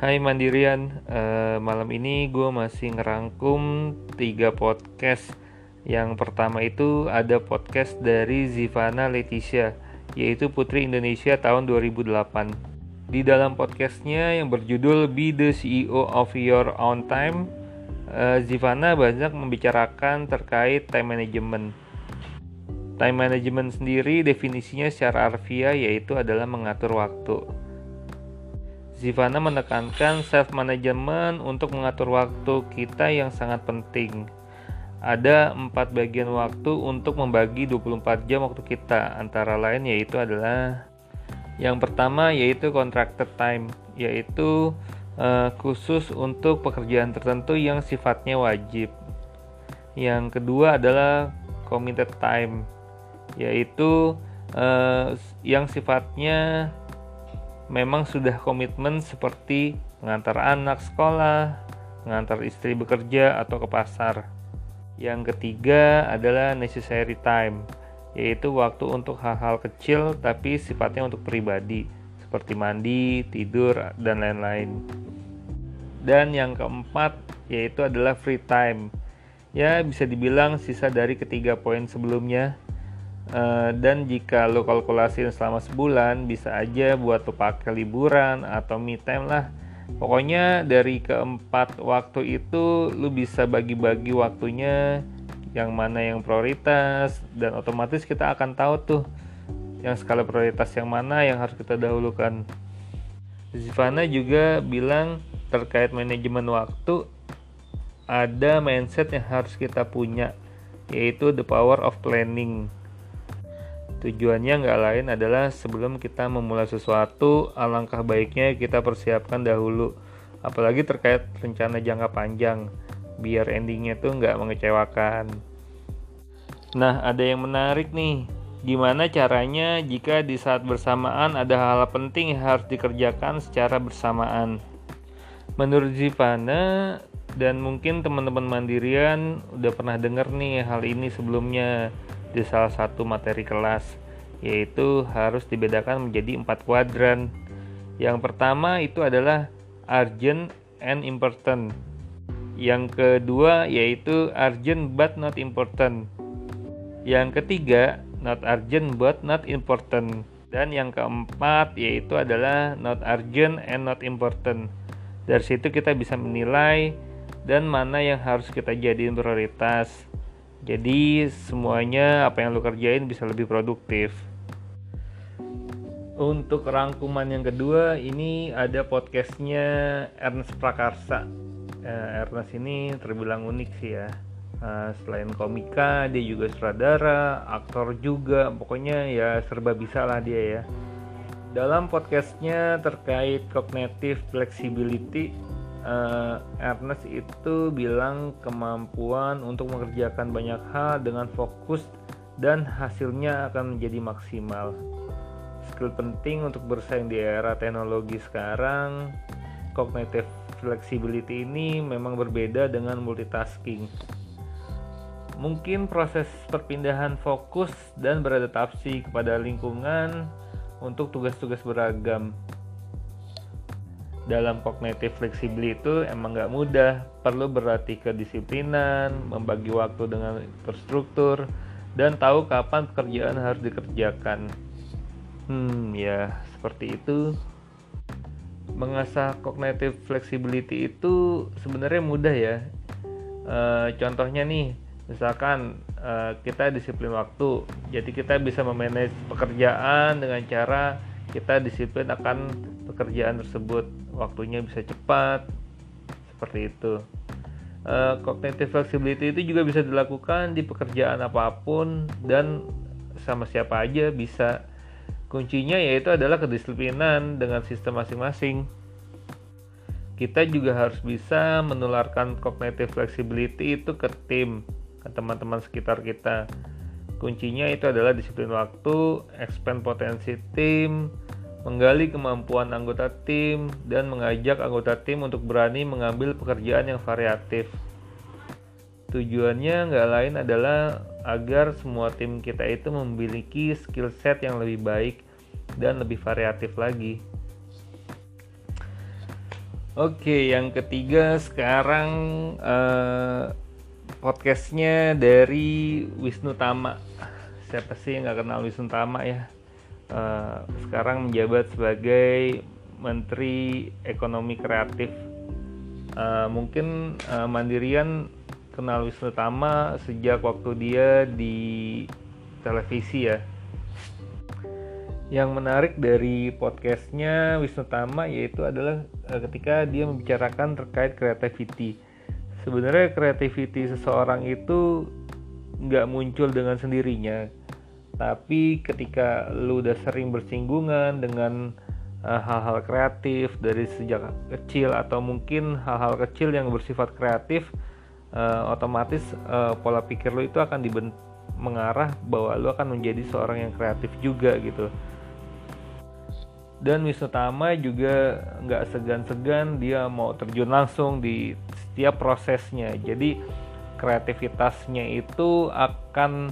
Hai Mandirian, uh, malam ini gue masih ngerangkum tiga podcast. Yang pertama itu ada podcast dari Zivana Leticia, yaitu Putri Indonesia tahun 2008. Di dalam podcastnya yang berjudul Be the CEO of Your Own Time, uh, Zivana banyak membicarakan terkait time management. Time management sendiri definisinya secara harfiah yaitu adalah mengatur waktu. Zivana menekankan self management untuk mengatur waktu kita yang sangat penting. Ada empat bagian waktu untuk membagi 24 jam waktu kita, antara lain yaitu adalah yang pertama yaitu contracted time, yaitu uh, khusus untuk pekerjaan tertentu yang sifatnya wajib. Yang kedua adalah committed time, yaitu uh, yang sifatnya memang sudah komitmen seperti mengantar anak sekolah, mengantar istri bekerja atau ke pasar. Yang ketiga adalah necessary time, yaitu waktu untuk hal-hal kecil tapi sifatnya untuk pribadi, seperti mandi, tidur, dan lain-lain. Dan yang keempat yaitu adalah free time. Ya, bisa dibilang sisa dari ketiga poin sebelumnya, Uh, dan jika lo kalkulasiin selama sebulan bisa aja buat lo pakai liburan atau me time lah. Pokoknya dari keempat waktu itu lo bisa bagi-bagi waktunya yang mana yang prioritas dan otomatis kita akan tahu tuh yang skala prioritas yang mana yang harus kita dahulukan. Zivana juga bilang terkait manajemen waktu ada mindset yang harus kita punya yaitu the power of planning Tujuannya nggak lain adalah sebelum kita memulai sesuatu, alangkah baiknya kita persiapkan dahulu, apalagi terkait rencana jangka panjang, biar endingnya tuh nggak mengecewakan. Nah, ada yang menarik nih. Gimana caranya jika di saat bersamaan ada hal, penting yang harus dikerjakan secara bersamaan? Menurut Zivana dan mungkin teman-teman mandirian udah pernah dengar nih hal ini sebelumnya di salah satu materi kelas yaitu harus dibedakan menjadi empat kuadran. Yang pertama itu adalah urgent and important. Yang kedua yaitu urgent but not important. Yang ketiga not urgent but not important. Dan yang keempat yaitu adalah not urgent and not important. Dari situ kita bisa menilai dan mana yang harus kita jadiin prioritas jadi semuanya apa yang lo kerjain bisa lebih produktif. Untuk rangkuman yang kedua ini ada podcastnya Ernest Prakarsa. Eh, Ernest ini terbilang unik sih ya. Uh, selain komika dia juga sutradara, aktor juga, pokoknya ya serba bisa lah dia ya. Dalam podcastnya terkait cognitive flexibility uh, Ernest itu bilang kemampuan untuk mengerjakan banyak hal dengan fokus dan hasilnya akan menjadi maksimal. Skill penting untuk bersaing di era teknologi sekarang, cognitive flexibility ini memang berbeda dengan multitasking. Mungkin proses perpindahan fokus dan beradaptasi kepada lingkungan untuk tugas-tugas beragam dalam kognitif fleksibel itu emang nggak mudah. Perlu berlatih kedisiplinan membagi waktu dengan terstruktur dan tahu kapan pekerjaan harus dikerjakan. Hmm ya seperti itu. Mengasah kognitif flexibility itu sebenarnya mudah ya. E, contohnya nih misalkan e, kita disiplin waktu. Jadi kita bisa memanage pekerjaan dengan cara kita disiplin akan pekerjaan tersebut waktunya bisa cepat. Seperti itu. Uh, cognitive flexibility itu juga bisa dilakukan di pekerjaan apa pun dan sama siapa aja bisa. Kuncinya yaitu adalah kedisiplinan dengan sistem masing-masing. Kita juga harus bisa menularkan cognitive flexibility itu ke tim ke teman-teman sekitar kita. Kuncinya itu adalah disiplin waktu expand potensi tim menggali kemampuan anggota tim, dan mengajak anggota tim untuk berani mengambil pekerjaan yang variatif. Tujuannya nggak lain adalah agar semua tim kita itu memiliki skill set yang lebih baik dan lebih variatif lagi. Oke, yang ketiga sekarang uh, podcastnya dari Wisnu Tama. Siapa sih yang nggak kenal Wisnu Tama ya? Uh, sekarang menjabat sebagai Menteri Ekonomi Kreatif. Uh, mungkin uh, Mandirian kenal Wisnu Tama sejak waktu dia di televisi ya yang menarik dari podcastnya Wisnu Tama yaitu adalah ketika dia membicarakan terkait creativity. Sebenarnya creativity seseorang itu nggak muncul dengan sendirinya, tapi ketika lu udah sering bersinggungan dengan eh, hal-hal uh, kreatif dari sejak kecil atau mungkin hal-hal kecil yang bersifat kreatif, uh, otomatis uh, pola pikir lu itu akan dibentuk mengarah bahwa lu akan menjadi seorang yang kreatif juga gitu. Dan Wisnu Tama juga nggak segan-segan dia mau terjun langsung di setiap prosesnya. Jadi kreativitasnya itu akan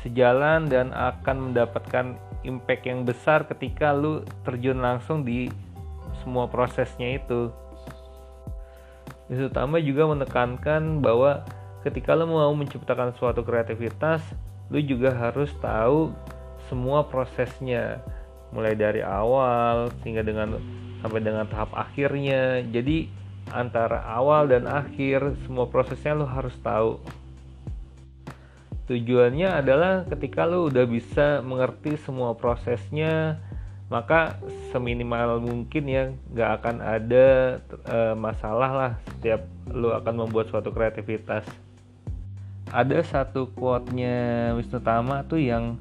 sejalan dan akan mendapatkan impact yang besar ketika lu terjun langsung di semua prosesnya itu. Wisnu Tama juga menekankan bahwa ketika lu mau menciptakan suatu kreativitas lu juga harus tahu semua prosesnya. Mulai dari awal sehingga dengan sampai dengan tahap akhirnya. Jadi antara awal dan akhir semua prosesnya lo harus tahu tujuannya adalah ketika lo udah bisa mengerti semua prosesnya maka seminimal mungkin ya nggak akan ada e, masalah lah setiap lo akan membuat suatu kreativitas. Ada satu quote-nya Wisnu Tama tuh yang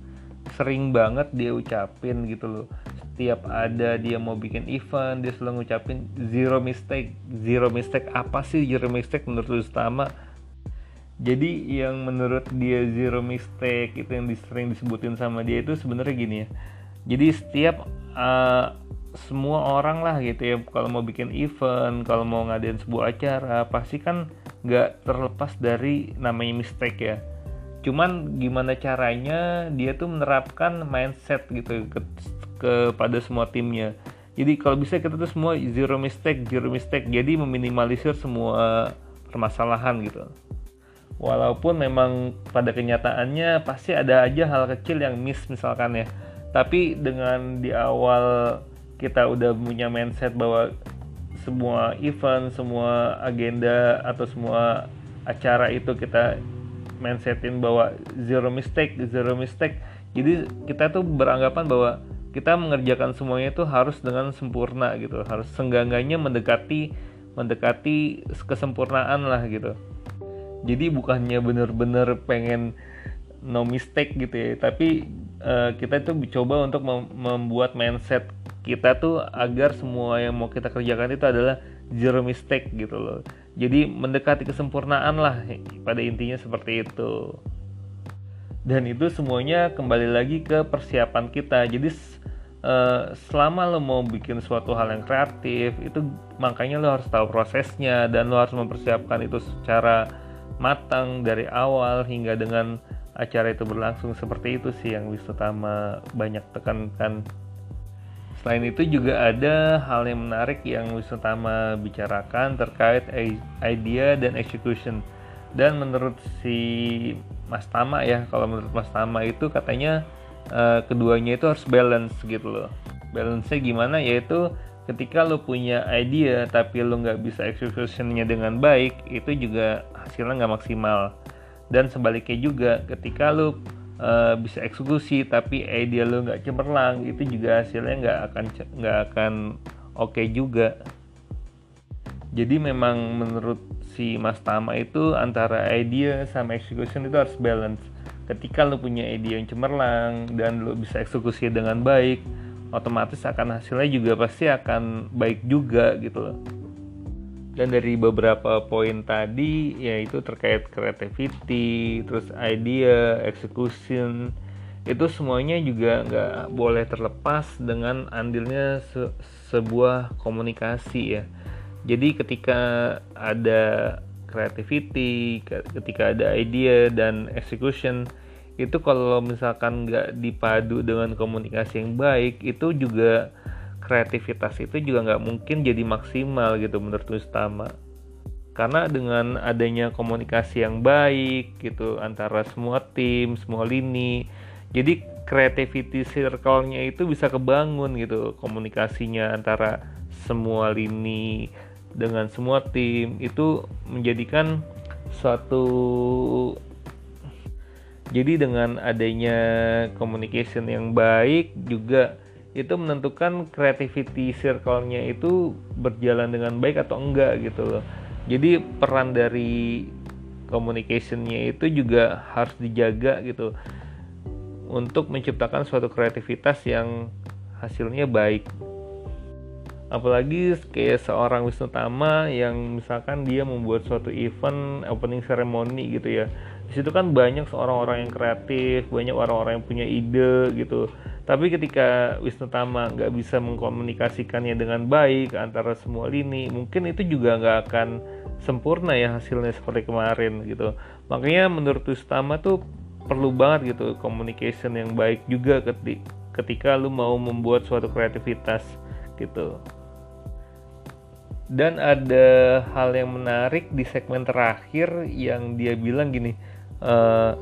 sering banget dia ucapin gitu loh. Setiap ada dia mau bikin event dia selalu ngucapin zero mistake. Zero mistake apa sih zero mistake menurut Ustama jadi yang menurut dia zero mistake itu yang sering disebutin sama dia itu sebenarnya gini ya. Jadi setiap uh, semua orang lah gitu ya kalau mau bikin event kalau mau ngadain sebuah acara pasti kan nggak terlepas dari namanya mistake ya. Cuman gimana caranya dia tuh menerapkan mindset gitu ke kepada semua timnya. Jadi kalau bisa kita tuh semua zero mistake zero mistake. Jadi meminimalisir semua permasalahan gitu walaupun memang pada kenyataannya pasti ada aja hal kecil yang miss misalkan ya. Tapi dengan di awal kita udah punya mindset bahwa semua event, semua agenda atau semua acara itu kita mindsetin bahwa zero mistake zero mistake. Jadi kita tuh beranggapan bahwa kita mengerjakan semuanya itu harus dengan sempurna gitu. Harus senggangganya mendekati mendekati kesempurnaan lah gitu jadi bukannya bener-bener pengen no mistake gitu ya tapi uh, kita itu coba untuk mem membuat mindset kita tuh agar semua yang mau kita kerjakan itu adalah zero mistake gitu loh. Jadi mendekati kesempurnaan lah pada intinya seperti itu. Dan itu semuanya kembali lagi ke persiapan kita. Jadi uh, selama lo mau bikin suatu hal yang kreatif itu makanya lo harus tahu prosesnya dan lo harus mempersiapkan itu secara matang dari awal hingga dengan acara itu berlangsung seperti itu sih yang Wisnu Tama banyak tekankan Selain itu juga ada hal yang menarik yang Wisnu Tama bicarakan terkait idea dan execution. Dan menurut si Mas Tama ya, kalau menurut Mas Tama itu katanya uh, keduanya itu harus balance gitu loh. Balance-nya gimana? Yaitu ketika lo punya idea tapi lo nggak bisa executionnya dengan baik, itu juga hasilnya nggak maksimal. Dan sebaliknya juga ketika lo uh, bisa eksekusi tapi ide lo nggak cemerlang itu juga hasilnya nggak akan nggak akan oke okay juga jadi memang menurut si Mas Tama itu antara idea sama execution itu harus balance ketika lo punya ide yang cemerlang dan lo bisa eksekusi dengan baik otomatis akan hasilnya juga pasti akan baik juga gitu loh. Dan dari beberapa poin tadi yaitu terkait creativity terus idea execution itu semuanya juga nggak boleh terlepas dengan andilnya se sebuah komunikasi ya. Jadi ketika ada creativity ketika ada idea dan execution itu kalau misalkan nggak dipadu dengan komunikasi yang baik itu juga kreativitas itu juga nggak mungkin jadi maksimal gitu menurut Ustama karena dengan adanya komunikasi yang baik gitu antara semua tim semua lini jadi creativity circle-nya itu bisa kebangun gitu komunikasinya antara semua lini dengan semua tim itu menjadikan suatu jadi dengan adanya communication yang baik juga itu menentukan creativity circle-nya itu berjalan dengan baik atau enggak gitu loh. Jadi peran dari communicationnya itu juga harus dijaga gitu. Untuk menciptakan suatu kreativitas yang hasilnya baik apalagi kayak seorang Wisnu Tama yang misalkan dia membuat suatu event opening ceremony gitu ya. Di situ kan banyak orang-orang yang kreatif banyak orang-orang yang punya ide gitu. Tapi ketika Wisnu Tama nggak bisa mengkomunikasikannya dengan baik antara semua lini mungkin itu juga nggak akan sempurna ya hasilnya seperti kemarin gitu. Makanya menurut Ustama tuh perlu banget gitu communication yang baik juga ketika lu mau membuat suatu kreativitas gitu dan ada hal yang menarik di segmen terakhir yang dia bilang gini uh,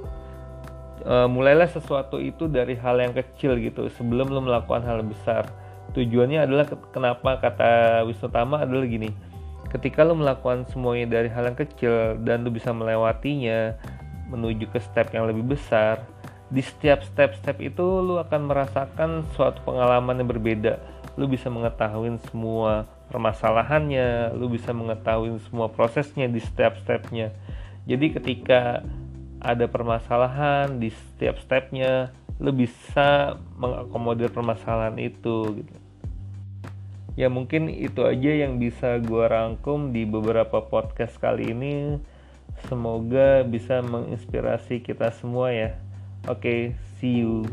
uh, mulailah sesuatu itu dari hal yang kecil gitu sebelum lu melakukan hal besar. Tujuannya adalah kenapa kata Wisnu Tama adalah gini ketika lo melakukan semuanya dari hal yang kecil dan lo bisa melewatinya menuju ke step yang lebih besar di setiap step-step itu lo akan merasakan suatu pengalaman yang berbeda. Lo bisa mengetahui semua permasalahannya lo bisa mengetahui semua prosesnya di setiap stepnya. Jadi ketika ada permasalahan di setiap stepnya lo bisa mengakomodir permasalahan itu gitu. Ya mungkin itu aja yang bisa gue rangkum di beberapa podcast kali ini. Semoga bisa menginspirasi kita semua ya. Oke okay, see you